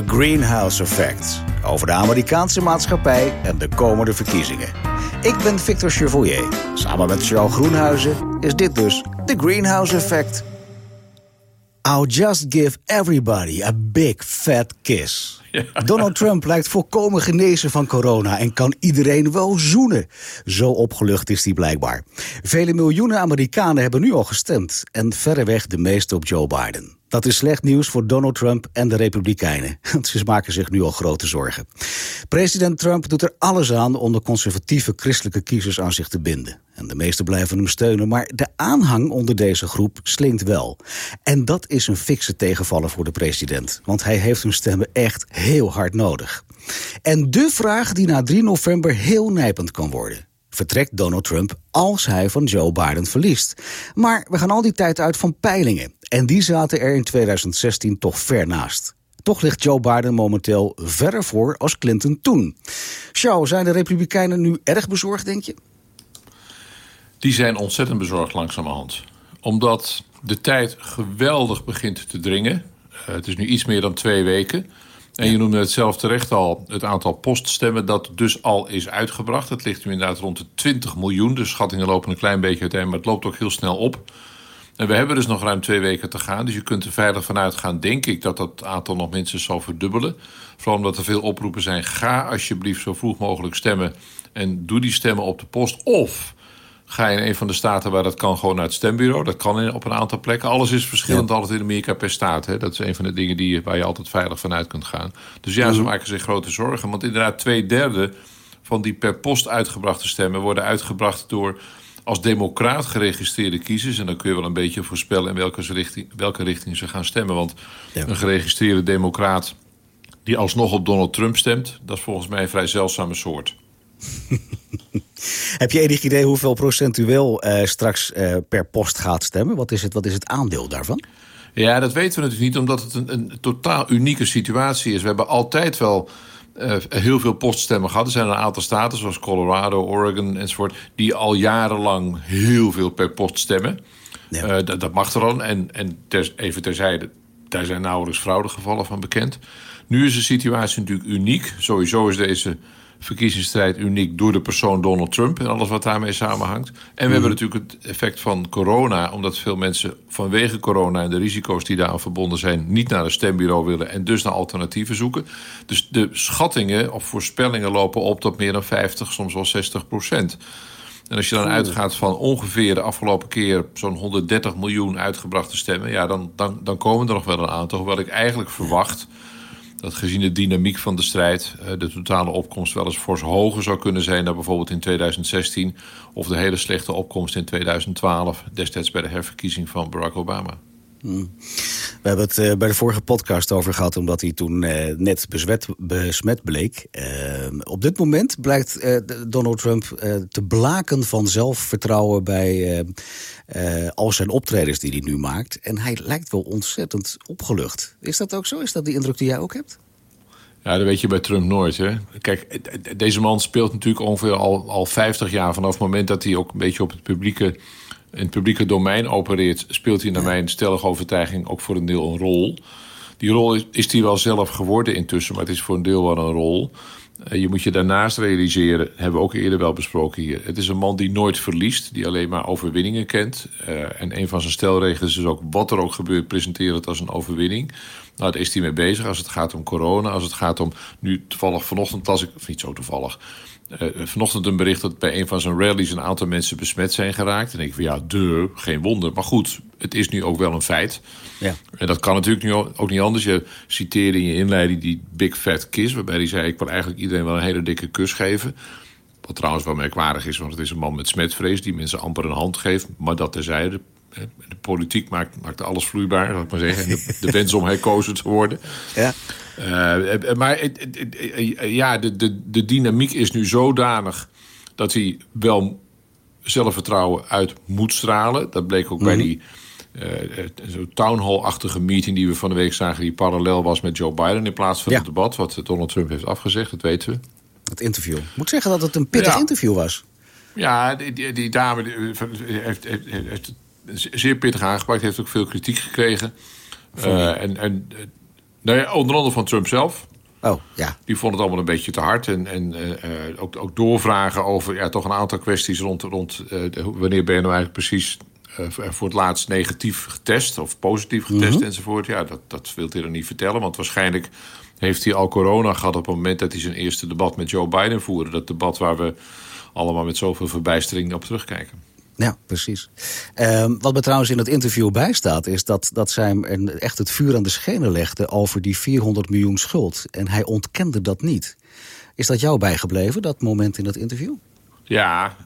The Greenhouse Effect. Over de Amerikaanse maatschappij en de komende verkiezingen. Ik ben Victor Chevoyer. Samen met Charles Groenhuizen is dit dus The Greenhouse Effect. I'll just give everybody a big fat kiss. Donald Trump lijkt volkomen genezen van corona en kan iedereen wel zoenen. Zo opgelucht is hij blijkbaar. Vele miljoenen Amerikanen hebben nu al gestemd en verreweg de meeste op Joe Biden. Dat is slecht nieuws voor Donald Trump en de Republikeinen. Ze maken zich nu al grote zorgen. President Trump doet er alles aan om de conservatieve christelijke kiezers aan zich te binden. En de meesten blijven hem steunen, maar de aanhang onder deze groep slinkt wel. En dat is een fikse tegenvaller voor de president. Want hij heeft hun stemmen echt heel hard nodig. En de vraag die na 3 november heel nijpend kan worden vertrekt Donald Trump als hij van Joe Biden verliest. Maar we gaan al die tijd uit van peilingen. En die zaten er in 2016 toch ver naast. Toch ligt Joe Biden momenteel verder voor als Clinton toen. Show, zijn de Republikeinen nu erg bezorgd, denk je? Die zijn ontzettend bezorgd langzamerhand. Omdat de tijd geweldig begint te dringen. Uh, het is nu iets meer dan twee weken. En je noemde het zelf terecht al, het aantal poststemmen dat dus al is uitgebracht. Het ligt nu inderdaad rond de 20 miljoen. De schattingen lopen een klein beetje uiteen, maar het loopt ook heel snel op. En we hebben dus nog ruim twee weken te gaan. Dus je kunt er veilig vanuit gaan, denk ik, dat dat aantal nog minstens zal verdubbelen. Vooral omdat er veel oproepen zijn. Ga alsjeblieft zo vroeg mogelijk stemmen. En doe die stemmen op de post. Of ga je in een van de staten waar dat kan gewoon naar het stembureau. Dat kan op een aantal plekken. Alles is verschillend altijd in Amerika per staat. Hè. Dat is een van de dingen die, waar je altijd veilig vanuit kunt gaan. Dus ja, ze mhm. maken zich grote zorgen. Want inderdaad, twee derde van die per post uitgebrachte stemmen... worden uitgebracht door als democraat geregistreerde kiezers. En dan kun je wel een beetje voorspellen in welke richting, welke richting ze gaan stemmen. Want een geregistreerde democraat die alsnog op Donald Trump stemt... dat is volgens mij een vrij zeldzame soort. Heb je enig idee hoeveel procentueel uh, straks uh, per post gaat stemmen? Wat is, het, wat is het aandeel daarvan? Ja, dat weten we natuurlijk niet, omdat het een, een totaal unieke situatie is. We hebben altijd wel uh, heel veel poststemmen gehad. Er zijn een aantal staten, zoals Colorado, Oregon enzovoort... die al jarenlang heel veel per post stemmen. Ja. Dat, dat, mag er dan. En, en ter, even terzijde, daar zijn nauwelijks fraudegevallen van bekend. Nu is de situatie natuurlijk uniek. Sowieso is deze verkiezingsstrijd uniek door de persoon Donald Trump en alles wat daarmee samenhangt. En we hebben mhm. natuurlijk het effect van corona, omdat veel mensen vanwege corona en de risico's die daaraan verbonden zijn, niet naar een stembureau willen en dus naar alternatieven zoeken. Dus de schattingen of voorspellingen lopen op tot meer dan 50, soms wel 60 procent. En als je dan uitgaat van ongeveer de afgelopen keer zo'n 130 miljoen uitgebrachte stemmen, ja, dan, dan, dan komen er nog wel een aantal. Wat ik eigenlijk verwacht dat gezien de dynamiek van de strijd eh, de totale opkomst wel eens fors hoger zou kunnen zijn dan bijvoorbeeld in 2016 of de hele slechte opkomst in 2012, destijds bij de herverkiezing van Barack Obama. Hmm. We hebben het uh, bij de vorige podcast over gehad, omdat hij toen uh, net besmet, bleek. Uh, op dit moment blijkt Donald Trump te blaken van zelfvertrouwen bij al zijn optredens die hij nu maakt. En hij lijkt wel ontzettend opgelucht. Is dat ook zo? Is dat die indruk die jij ook hebt? Ja, dat weet je bij Trump nooit. Hè? Kijk, deze man speelt natuurlijk ongeveer al, al 50 jaar vanaf het moment dat hij ook een beetje op het publieke in het publieke domein opereert, speelt hij naar mijn stellige overtuiging ook voor een deel een rol. Die rol is, is die wel zelf geworden intussen, maar het is voor een deel wel een rol. Uh, je moet je daarnaast realiseren, hebben we ook eerder wel besproken hier. Het is een man die nooit verliest, die alleen maar overwinningen kent. Uh, en een van zijn stelregels is ook wat er ook gebeurt, presenteer het als een overwinning. Nou, daar is hij mee bezig als het gaat om corona, als het gaat om. Nu toevallig vanochtend las ik, of niet zo toevallig. Uh, vanochtend een bericht dat bij een van zijn rallies een aantal mensen besmet zijn geraakt. En ik van ja, de, geen wonder. Maar goed, het is nu ook wel een feit. Ja. En dat kan natuurlijk nu ook niet anders. Je citeerde in je inleiding die Big Fat Kiss, waarbij hij zei: Ik wil eigenlijk iedereen wel een hele dikke kus geven. Wat trouwens wel merkwaardig is, want het is een man met smetvrees die mensen amper een hand geeft. Maar dat terzijde. De politiek maakt, maakt alles vloeibaar, zal ik maar zeggen. De, de wens om herkozen te worden. Ja. Uh, maar ja, de, de, de dynamiek is nu zodanig dat hij wel zelfvertrouwen uit moet stralen. Dat bleek ook bij mhm. die uh, zo'n townhall-achtige meeting die we van de week zagen... die parallel was met Joe Biden in plaats van het debat... wat Donald Trump heeft afgezegd, dat weten we. Het interview. Ik moet zeggen dat het een pittig interview was. Ja, die, die, dame heeft, heeft, heeft, zeer pittig aangepakt. Heeft ook veel kritiek gekregen. en, en Nou ja, onder andere van Trump zelf. Oh, ja. Die vond het allemaal een beetje te hard. En, en ook, ook doorvragen over ja, toch een aantal kwesties rond, rond wanneer ben je nou eigenlijk precies voor het laatst negatief getest of positief getest mhm. enzovoort. Ja, dat, dat wil hij er niet vertellen, want waarschijnlijk heeft hij al corona gehad op het moment dat hij zijn eerste debat met Joe Biden voerde. Dat debat waar we allemaal met zoveel verbijstering op terugkijken. Ja, precies. Um, wat me trouwens in het interview bijstaat, is dat, dat zij hem echt het vuur aan de schenen legde over die 400 miljoen schuld. En hij ontkende dat niet. Is dat jou bijgebleven, dat moment in dat interview? Ja,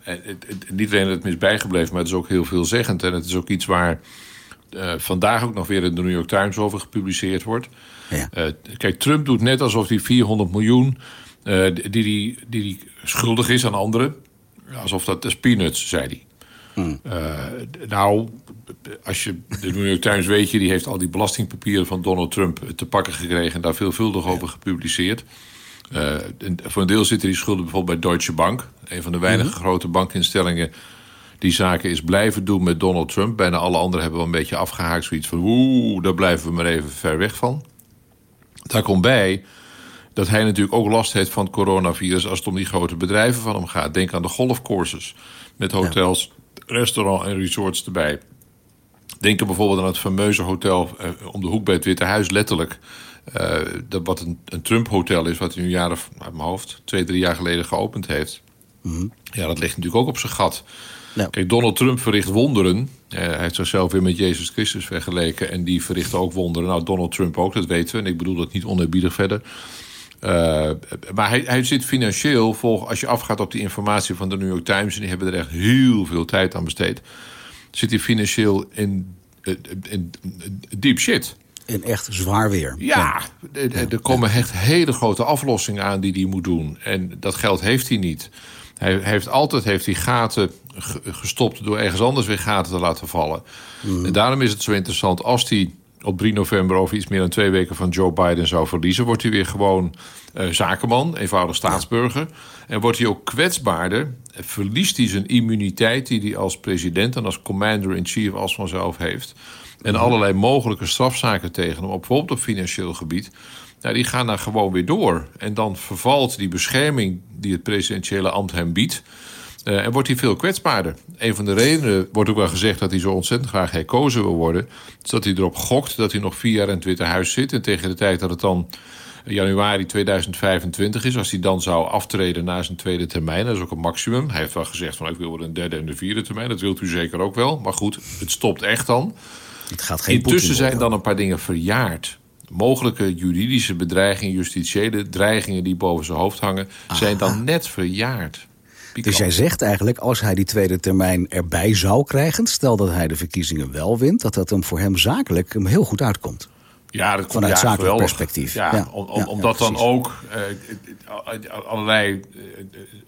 niet alleen dat het me is bijgebleven, maar het is ook heel veelzeggend. En het is ook iets waar uh, vandaag ook nog weer in de New York Times over gepubliceerd wordt. Ja. Uh, kijk, Trump doet net alsof die 400 miljoen uh, die, die, die, die schuldig is aan anderen, alsof dat is peanuts, zei hij. Hmm. nou, als je de New York Times weet je, die heeft al die belastingpapieren van Donald Trump te pakken gekregen en daar veelvuldig over gepubliceerd. Uh, voor een deel zitten die schulden bijvoorbeeld bij Deutsche Bank. Een van de weinige mhm. grote bankinstellingen die zaken is blijven doen met Donald Trump. Bijna alle anderen hebben wel een beetje afgehaakt. Zoiets van, oeh, daar blijven we maar even ver weg van. Daar komt bij dat hij natuurlijk ook last heeft van het coronavirus... als het om die grote bedrijven van hem gaat. Denk aan de golfcourses met hotels, ja. Restaurants en resorts erbij. Denk er bijvoorbeeld aan het fameuze hotel eh, om de hoek bij het Witte Huis, letterlijk... Uh, dat wat een, een Trump-hotel is, wat hij een jaar of, uit mijn hoofd, twee, drie jaar geleden geopend heeft. Mhm. Ja, dat ligt natuurlijk ook op zijn gat. Kijk, Donald Trump verricht wonderen. Uh, hij heeft zichzelf weer met Jezus Christus vergeleken. En die verricht ook wonderen. Nou, Donald Trump ook, dat weten we. En ik bedoel dat niet oneerbiedig verder. Uh, maar hij, hij zit financieel, volg, als je afgaat op die informatie van de New York Times... en die hebben er echt heel veel tijd aan besteed... zit hij financieel in, in, in, in deep shit in echt zwaar weer. Ja, er komen echt hele grote aflossingen aan die hij moet doen. En dat geld heeft hij niet. Hij heeft altijd heeft hij gaten gestopt door ergens anders weer gaten te laten vallen. Mm. En daarom is het zo interessant als hij op 3 november over iets meer dan twee weken van Joe Biden zou verliezen, wordt hij weer gewoon uh, zakenman, eenvoudig staatsburger. En wordt hij ook kwetsbaarder, verliest hij zijn immuniteit die hij als president en als commander-in-chief als vanzelf heeft en allerlei mogelijke strafzaken tegen hem, bijvoorbeeld op financieel gebied, die gaan dan gewoon weer door. En dan vervalt die bescherming die het presidentiële ambt hem biedt. Uh, en wordt hij veel kwetsbaarder. Een van de redenen wordt ook wel gezegd dat hij zo ontzettend graag herkozen wil worden. Is dat hij erop gokt dat hij nog vier jaar in het Witte Huis zit. En tegen de tijd dat het dan januari 2025 is, als hij dan zou aftreden na zijn tweede termijn, dat is ook een maximum. Hij heeft wel gezegd van ik wil een derde en de vierde termijn. Dat wilt u zeker ook wel. Maar goed, het stopt echt dan. Het gaat geen Intussen zijn dan een paar dingen verjaard. Mogelijke juridische bedreigingen, justitiële dreigingen die boven zijn hoofd hangen, zijn dan net verjaard. Dus jij zegt eigenlijk, als hij die tweede termijn erbij zou krijgen, stel dat hij de verkiezingen wel wint, dat dat hem voor hem zakelijk hem heel goed uitkomt. Ja, dat Vanuit zakelijk perspectief. Ja, omdat dan ook eh, allerlei eh,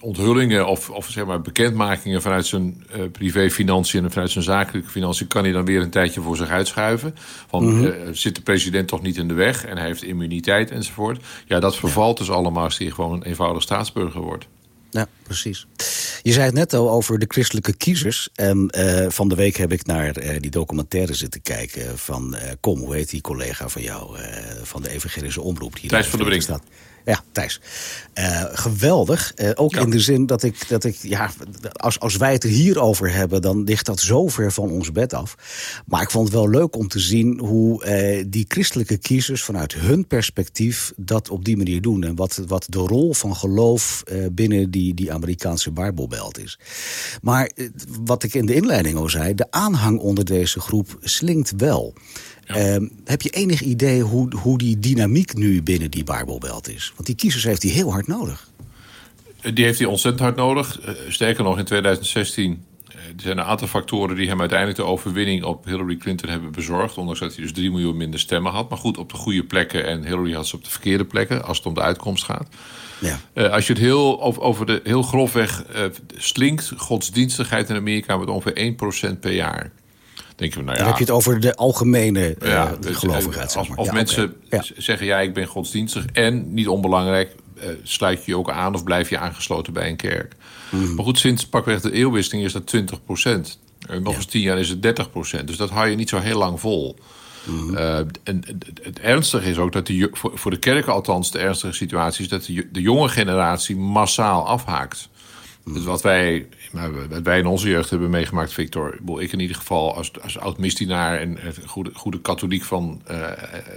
onthullingen of, of zeg maar bekendmakingen vanuit zijn uh, privéfinanciën en vanuit zijn zakelijke financiën kan hij dan weer een tijdje voor zich uitschuiven. Van mm zit de president toch niet in de weg en hij heeft immuniteit enzovoort. Ja, dat vervalt dus allemaal als hij gewoon een eenvoudig staatsburger wordt. Ja, precies. Je zei het net al over de christelijke kiezers. En uh, van de week heb ik naar uh, die documentaire zitten kijken van uh, Kom, hoe heet die collega van jou van de Evangelische Omroep? Die Thijs van der Brink. Staat. Ja, Thijs. Uh, geweldig. Uh, ook in de zin dat ik, dat ik ja, als, als wij het er hier over hebben, dan ligt dat zo ver van ons bed af. Maar ik vond het wel leuk om te zien hoe uh, die christelijke kiezers vanuit hun perspectief dat op die manier doen. En wat, wat de rol van geloof binnen die, die Amerikaanse Bijbelbelt is. Maar wat ik in de inleiding al zei, de aanhang onder deze groep slinkt wel. Ehm, heb je enig idee hoe, hoe die dynamiek nu binnen die Bijbelbelt is? Want die kiezers heeft hij heel hard nodig. Die heeft hij ontzettend hard nodig. Uh, sterker nog, in 2016 uh, er zijn een aantal factoren die hem uiteindelijk de overwinning op Hillary Clinton hebben bezorgd. Ondanks dat hij dus 3 miljoen minder stemmen had. Maar goed, op de goede plekken en Hillary had ze op de verkeerde plekken als het om de uitkomst gaat. Ja. Uh, als je het heel, over, over de, heel grofweg slinkt, godsdienstigheid in Amerika met ongeveer 1% per jaar denk je, nou ja, Dan heb je het over de algemene uh, ja, dus, gelovigheid. Als, als mensen zeggen, ja, ik ben godsdienstig... en, niet onbelangrijk, uh, sluit je je ook aan... of blijf je aangesloten bij een kerk. Mm. Maar goed, sinds pakweg de eeuwwisseling is dat 20 procent. nog eens 10 jaar is het 30 procent. Dus dat hou je niet zo heel lang vol. Mhm. Eh, en het ernstige is ook dat die, voor, de kerken althans de ernstige situatie is dat de, de jonge generatie massaal afhaakt. Dus wat wij, wat wij in onze jeugd hebben meegemaakt, Victor, ik in ieder geval als, als oud-mistienaar en goede, goede katholiek van, uh,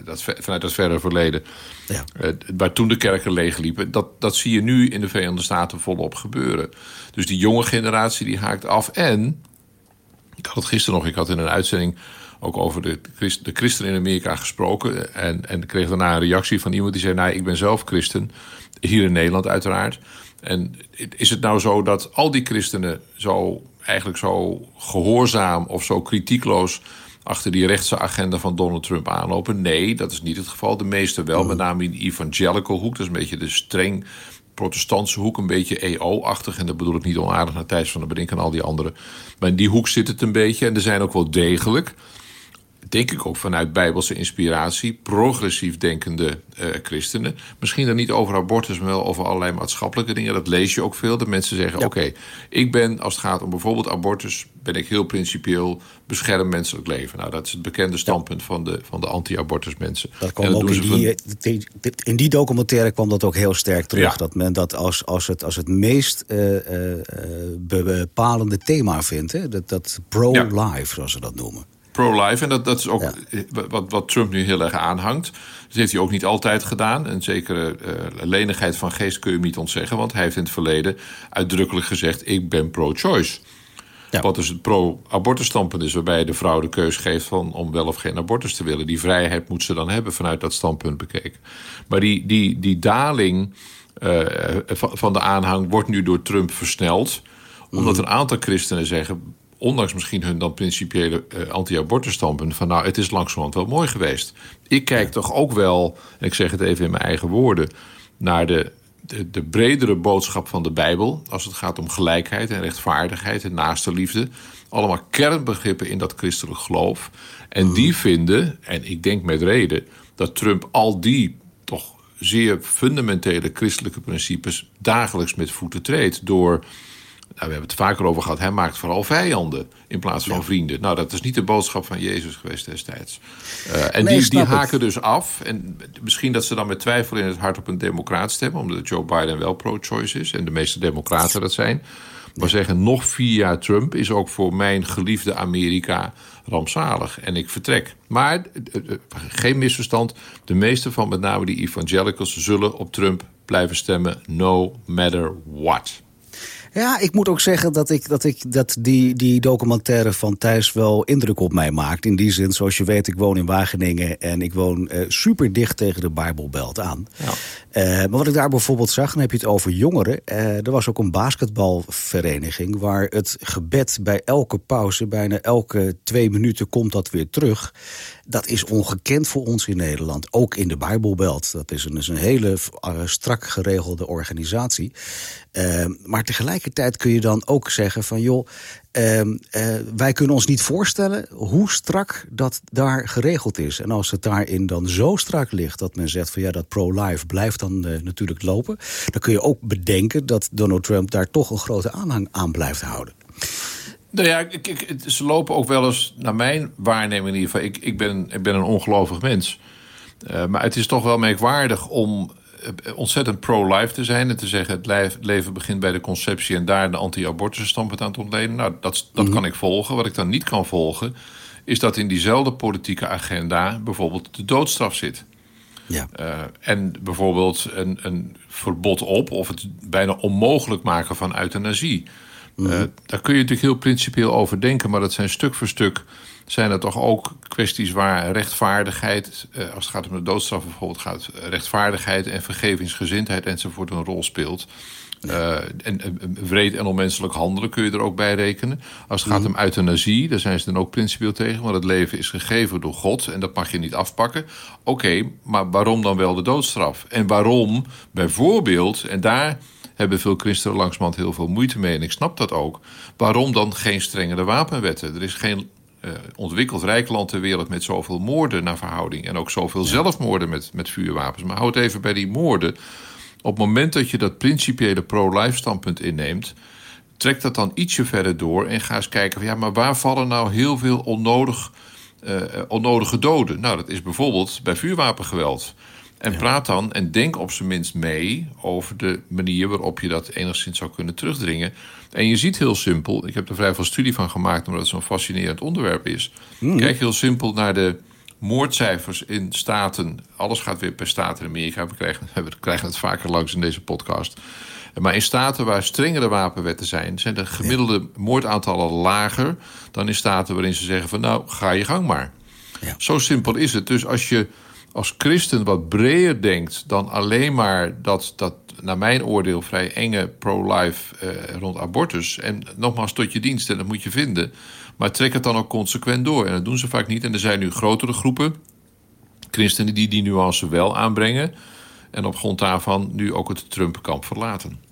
dat, vanuit dat verre verleden, ja. uh, waar toen de kerken leegliepen, dat, dat zie je nu in de Verenigde Staten volop gebeuren. Dus die jonge generatie die haakt af. En, ik had het gisteren nog, ik had in een uitzending ook over de, christen, de christenen in Amerika gesproken. En, en kreeg daarna een reactie van iemand die zei: Nou, ik ben zelf christen. Hier in Nederland, uiteraard. En is het nou zo dat al die christenen zo eigenlijk zo gehoorzaam of zo kritiekloos achter die rechtse agenda van Donald Trump aanlopen? Nee, dat is niet het geval. De meeste wel, met name in de evangelical hoek. Dat is een beetje de streng protestantse hoek, een beetje EO-achtig. En dat bedoel ik niet onaardig naar Thijs van der Brink en al die anderen. Maar in die hoek zit het een beetje. En er zijn ook wel degelijk denk ik ook vanuit bijbelse inspiratie, progressief denkende uh, christenen. Misschien dan niet over abortus, maar wel over allerlei maatschappelijke dingen. Dat lees je ook veel. Dat mensen zeggen: Oké, ik ben als het gaat om bijvoorbeeld abortus, ben ik heel principieel bescherm menselijk leven. Nou, dat is het bekende standpunt van de, van de anti-abortus mensen. Dat kwam ook in die, in die documentaire kwam dat ook heel sterk terug. Dat men dat als, als, het, als het meest uh, uh, bepalende thema vindt. Hè? Dat, dat pro-life, zoals ze dat noemen pro-life. En dat, dat is ook wat, wat Trump nu heel erg aanhangt. Dat heeft hij ook niet altijd gedaan. Een zekere uh, lenigheid van geest kun je hem niet ontzeggen. Want hij heeft in het verleden uitdrukkelijk gezegd... ik ben pro-choice. Ja. Wat dus het pro-abortus standpunt is... waarbij de vrouw de keus geeft van om wel of geen abortus te willen. Die vrijheid moet ze dan hebben vanuit dat standpunt bekeken. Maar die, die, die daling uh, van de aanhang wordt nu door Trump versneld omdat mhm. een aantal christenen zeggen: ondanks misschien hun dan principiële uh, anti-abortus standpunt... van nou, het is langzamerhand wel mooi geweest. Ik kijk toch ook wel, en ik zeg het even in mijn eigen woorden... naar de, de, de bredere boodschap van de Bijbel... als het gaat om gelijkheid en rechtvaardigheid en naaste liefde. Allemaal kernbegrippen in dat christelijk geloof. En mm. die vinden, en ik denk met reden... dat Trump al die toch zeer fundamentele christelijke principes... dagelijks met voeten treedt door we hebben het vaker over gehad, hij maakt vooral vijanden in plaats van vrienden. Nou, dat is niet de boodschap van Jezus geweest destijds. Uh, en die, die haken dus af. En misschien dat ze dan met twijfel in het hart op een democraat stemmen, omdat Joe Biden wel pro-choice is en de meeste democraten dat zijn. Maar zeggen, nog vier jaar Trump is ook voor mijn geliefde Amerika rampzalig. En ik vertrek. Maar, eh, eh, geen misverstand, de meeste van met name die evangelicals zullen op Trump blijven stemmen, no matter what. Ja, ik moet ook zeggen dat, ik, dat, ik, dat die, die documentaire van Thijs wel indruk op mij maakt. In die zin, zoals je weet, ik woon in Wageningen en ik woon uh, super dicht tegen de Bijbelbelt aan. Ja. Uh, maar wat ik daar bijvoorbeeld zag, dan heb je het over jongeren. Uh, er was ook een basketbalvereniging waar het gebed bij elke pauze, bijna elke twee minuten komt dat weer terug. Dat is ongekend voor ons in Nederland, ook in de Bijbelbelt. Dat is een, is een hele strak geregelde organisatie. Maar tegelijkertijd kun je dan ook zeggen van joh, uh, uh, wij kunnen ons niet voorstellen hoe strak dat daar geregeld is. En als het daarin dan zo strak ligt dat men zegt van ja, dat pro-life blijft dan uh, natuurlijk lopen, dan kun je ook bedenken dat Donald Trump daar toch een grote aanhang aan blijft houden. Nou ja, ik, ik, ze lopen ook wel eens, naar mijn waarneming in ieder geval. Ik, ik, ben, ik ben een ongelovig mens. Uh, maar het is toch wel merkwaardig om eh, ontzettend pro-life te zijn... en te zeggen het leven begint bij de conceptie... en daar de anti-abortus standpunt aan te ontleden. Nou, dat, dat mhm. kan ik volgen. Wat ik dan niet kan volgen... is dat in diezelfde politieke agenda bijvoorbeeld de doodstraf zit. Ja. Uh, en bijvoorbeeld een, een verbod op... of het bijna onmogelijk maken van euthanasie... Mm daar kun je natuurlijk heel principieel over denken... maar dat zijn stuk voor stuk zijn er toch ook kwesties waar rechtvaardigheid, eh, als het gaat om de doodstraf bijvoorbeeld, gaat rechtvaardigheid en vergevingsgezindheid enzovoort een rol speelt. Uh, en, en wreed en onmenselijk handelen kun je er ook bij rekenen. Als het gaat mhm. om euthanasie, daar zijn ze dan ook principieel tegen. Want het leven is gegeven door God en dat mag je niet afpakken. Oké, maar waarom dan wel de doodstraf? En waarom bijvoorbeeld, en daar hebben veel christenen langzamerhand heel veel moeite mee... en ik snap dat ook, waarom dan geen strengere wapenwetten? Er is geen uh, ontwikkeld rijk land ter wereld met zoveel moorden naar verhouding. En ook zoveel zelfmoorden met, met vuurwapens. Maar houd even bij die moorden. Op het moment dat je dat principiële pro-life standpunt inneemt. Trek dat dan ietsje verder door en ga eens kijken. Van, ja, maar waar vallen nou heel veel onnodig uh, onnodige doden? Nou, dat is bijvoorbeeld bij vuurwapengeweld. En praat dan en denk op zijn minst mee over de manier waarop je dat enigszins zou kunnen terugdringen. En je ziet heel simpel, ik heb er vrij veel studie van gemaakt omdat het zo'n fascinerend onderwerp is. Hmm. Kijk heel simpel naar de moordcijfers in staten. Alles gaat weer per staat in Amerika. We krijgen, we krijgen het vaker langs in deze podcast. Maar in staten waar strengere wapenwetten zijn, zijn de gemiddelde moordaantallen lager dan in staten waarin ze zeggen van nou, ga je gang maar. Ja. Zo simpel is het. Dus als je als christen wat breder denkt dan alleen maar dat, dat naar mijn oordeel vrij enge pro-life eh, rond abortus. En nogmaals tot je dienst, en dat moet je vinden. Maar trek het dan ook consequent door. En dat doen ze vaak niet. En er zijn nu grotere groepen christenen die die nuance wel aanbrengen. En op grond daarvan nu ook het Trump-kamp verlaten.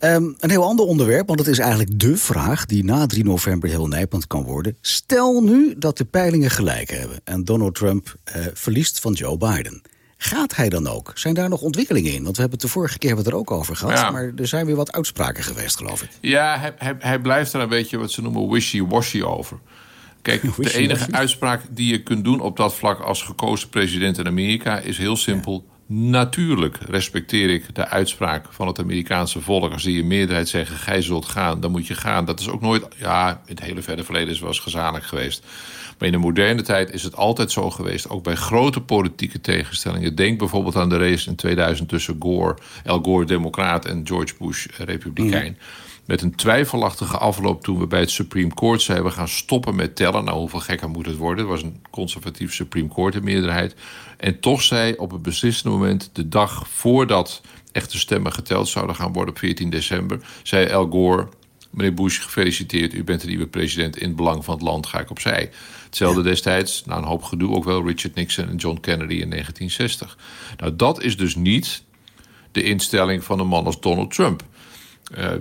Ehm, een heel ander onderwerp, want het is eigenlijk de vraag die na 3 november heel nijpend kan worden. Stel nu dat de peilingen gelijk hebben en Donald Trump uh, verliest van Joe Biden. Gaat hij dan ook? Zijn daar nog ontwikkelingen in? Want we hebben het de vorige keer hebben het er ook over gehad. Maar er zijn weer wat uitspraken geweest, geloof ik. Ja, hij, hij, hij blijft er een beetje wat ze noemen wishy-washy over. Kijk, de enige uitspraak die je kunt doen op dat vlak als gekozen president in Amerika is heel simpel. Natuurlijk respecteer ik de uitspraak van het Amerikaanse volk. Als die in meerderheid zeggen: gij zult gaan, dan moet je gaan. Dat is ook nooit. Ja, in het hele verre verleden is wel eens geweest. Maar in de moderne tijd is het altijd zo geweest. Ook bij grote politieke tegenstellingen. Denk bijvoorbeeld aan de race in 2000 tussen Gore, Al Gore, Democraat, en George Bush, Republikein. Mhm. Met een twijfelachtige afloop toen we bij het Supreme Court zeiden... we gaan stoppen met tellen. Nou, hoeveel gekker moet het worden? Het was een conservatief Supreme Court in meerderheid. En toch zei op het beslissende moment, de dag voordat echte stemmen geteld zouden gaan worden op 14 december, zei Al Gore: Meneer Bush, gefeliciteerd. U bent de nieuwe president. In het belang van het land ga ik opzij. Hetzelfde destijds, na een hoop gedoe, ook wel Richard Nixon en John Kennedy in 1960. Nou, dat is dus niet de instelling van een man als Donald Trump. Uh,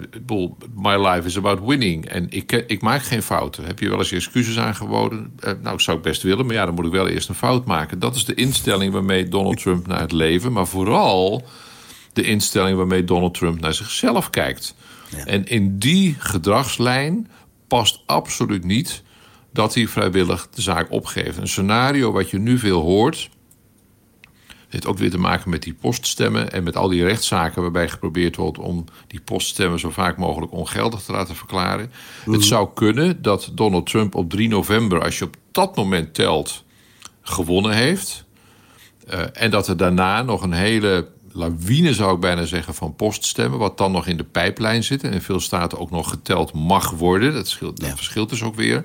my life is about winning. En ik, ik maak geen fouten. Heb je wel eens je excuses aangeboden? Uh, nou, zou ik best willen, maar ja, dan moet ik wel eerst een fout maken. Dat is de instelling waarmee Donald Trump naar het leven, maar vooral de instelling waarmee Donald Trump naar zichzelf kijkt. Ja. En in die gedragslijn past absoluut niet dat hij vrijwillig de zaak opgeeft. Een scenario wat je nu veel hoort heeft ook weer te maken met die poststemmen en met al die rechtszaken waarbij geprobeerd wordt om die poststemmen zo vaak mogelijk ongeldig te laten verklaren. Het mhm. zou kunnen dat Donald Trump op 3 november, als je op dat moment telt, gewonnen heeft. Uh, en dat er daarna nog een hele lawine, zou ik bijna zeggen, van poststemmen, wat dan nog in de pijplijn zit en in veel staten ook nog geteld mag worden. Dat, scheelt, dat verschilt dus ook weer.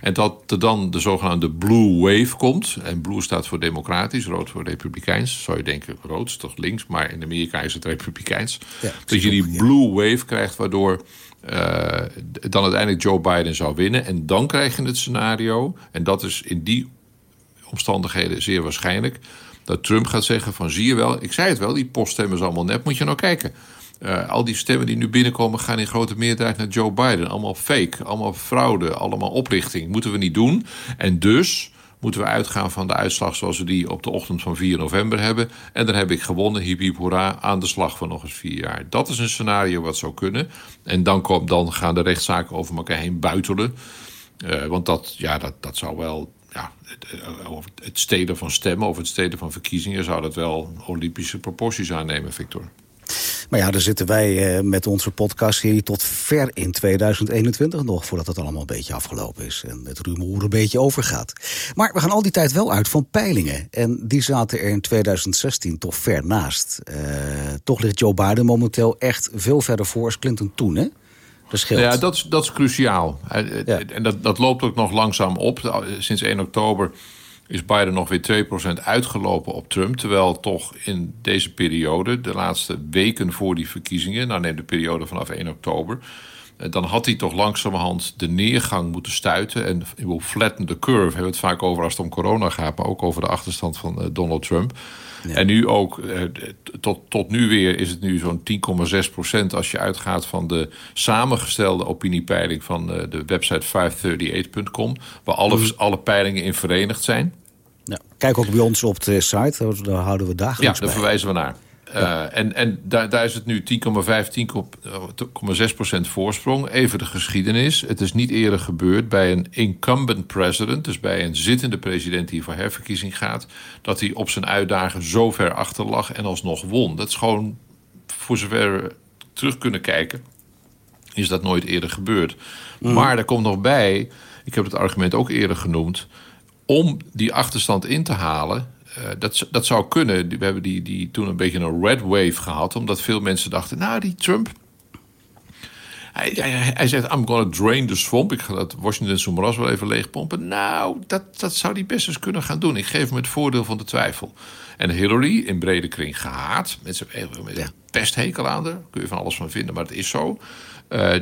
En dat er dan de zogenaamde blue wave komt. En blue staat voor democratisch, rood voor republikeins. Zou je denken, rood is toch links, maar in Amerika is het republikeins. dat je die blue wave krijgt, waardoor uh, dan uiteindelijk Joe Biden zou winnen. En dan krijg je het scenario, en dat is in die omstandigheden zeer waarschijnlijk... dat Trump gaat zeggen van zie je wel, ik zei het wel, die poststemmen is allemaal net, moet je nou kijken... Uh, al die stemmen die nu binnenkomen gaan in grote meerderheid naar Joe Biden. Allemaal fake, allemaal fraude, allemaal oplichting. Moeten we niet doen. En dus moeten we uitgaan van de uitslag zoals we die op de ochtend van 4 november hebben. En dan heb ik gewonnen, hiep hiep hoera, aan de slag van nog eens vier jaar. Dat is een scenario wat zou kunnen. En dan, komt, dan gaan de rechtszaken over elkaar heen buitelen. Uh, want dat, ja, dat, dat zou wel ja, eh, het steden van stemmen of het steden van verkiezingen zou dat wel Olympische proporties aannemen, Victor. Maar ja, dan zitten wij uh, met onze podcast hier tot ver in 2021 nog... voordat het allemaal een beetje afgelopen is en het rumoer een beetje overgaat. Maar we gaan al die tijd wel uit van peilingen. En die zaten er in 2016 toch ver naast. Uh, toch ligt Joe Biden momenteel echt veel verder voor als Clinton toen, hè? Ja, dat is, dat is cruciaal. En dat, dat loopt ook nog langzaam op. Sinds 1 oktober is Biden nog weer 2% uitgelopen op Trump. Terwijl toch in deze periode, de laatste weken voor die verkiezingen, nou neem de periode vanaf 1 oktober, eh, dan had hij toch langzamerhand de neergang moeten stuiten. En flatten the curve, hebben we het vaak over als het om corona gaat, maar ook over de achterstand van eh, Donald Trump. En nu ook, eh, tot, tot nu weer is het nu zo'n 10,6 procent als je uitgaat van de samengestelde opiniepeiling van de website 538.com, waar alle, mhm. alle peilingen in verenigd zijn. Kijk ook bij ons op de site, daar houden we dagelijks Ja, daar verwijzen we naar. Uh, en en daar, daar is het nu 10,5, 10,6 procent voorsprong. Even de geschiedenis. Het is niet eerder gebeurd bij een incumbent president... dus bij een zittende president die voor herverkiezing gaat... dat hij op zijn uitdagen zo ver achter lag en alsnog won. Dat is gewoon, voor zover we terug kunnen kijken... is dat nooit eerder gebeurd. Mm. Maar er komt nog bij, ik heb het argument ook eerder genoemd... om die achterstand in te halen uh, dat, dat zou kunnen. We hebben die, die toen een beetje een red wave gehad. Omdat veel mensen dachten, nou die Trump... Hij, hij, hij zegt, I'm gonna drain the swamp. Ik ga dat Washington moeras wel even leegpompen. Nou, dat, dat zou hij best eens kunnen gaan doen. Ik geef hem het voordeel van de twijfel. En Hillary, in brede kring gehaat. Met een pesthekel aan haar. Kun je van alles van vinden, maar het is zo. Uh,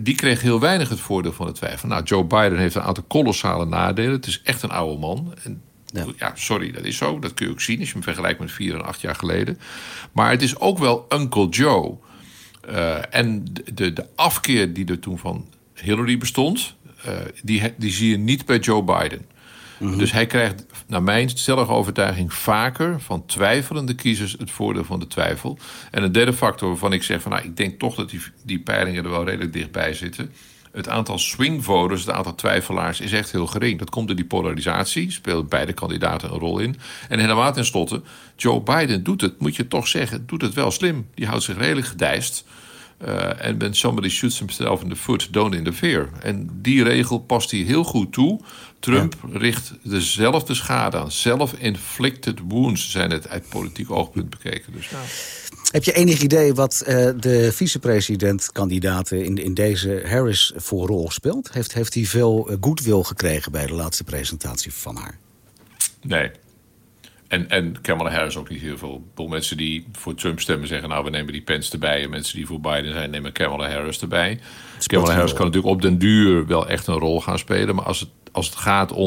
die kreeg heel weinig het voordeel van de twijfel. Nou, Joe Biden heeft een aantal kolossale nadelen. Het is echt een oude man. En ja. ja. sorry, dat is zo. Dat kun je ook zien als je hem vergelijkt met vier en acht jaar geleden. Maar het is ook wel Uncle Joe. Uh, en de, de afkeer die er toen van Hillary bestond, uh, die, die zie je niet bij Joe Biden. -hmm. Dus hij krijgt, naar mijn stellige overtuiging, vaker van twijfelende kiezers het voordeel van de twijfel. En een derde factor waarvan ik zeg van nou, ik denk toch dat die, die peilingen er wel redelijk dichtbij zitten het aantal swing voters, het aantal twijfelaars, is echt heel gering. Dat komt door die polarisatie, speelt beide kandidaten een rol in. En helemaal tenslotte, Joe Biden doet het, moet je toch zeggen, doet het wel slim. Die houdt zich redelijk gedijst. Uh, en when somebody shoots himself in the foot, don't interfere. En die regel past hij heel goed toe. Trump richt dezelfde schade aan. Self-inflicted wounds zijn het uit politiek oogpunt bekeken. Dus, nou. Heb je enig idee wat uh, de vicepresident-kandidaten in, in deze Harris voor rol speelt? Heeft, heeft hij veel uh, goodwill gekregen bij de laatste presentatie van haar? Nee. En, en Kamala Harris ook niet heel veel. Veel mensen die voor Trump stemmen zeggen... nou, we nemen die Pence erbij. En mensen die voor Biden zijn, nemen Kamala Harris erbij. Kamala Harris kan natuurlijk op den duur wel echt een rol gaan spelen. Maar als het, als het gaat om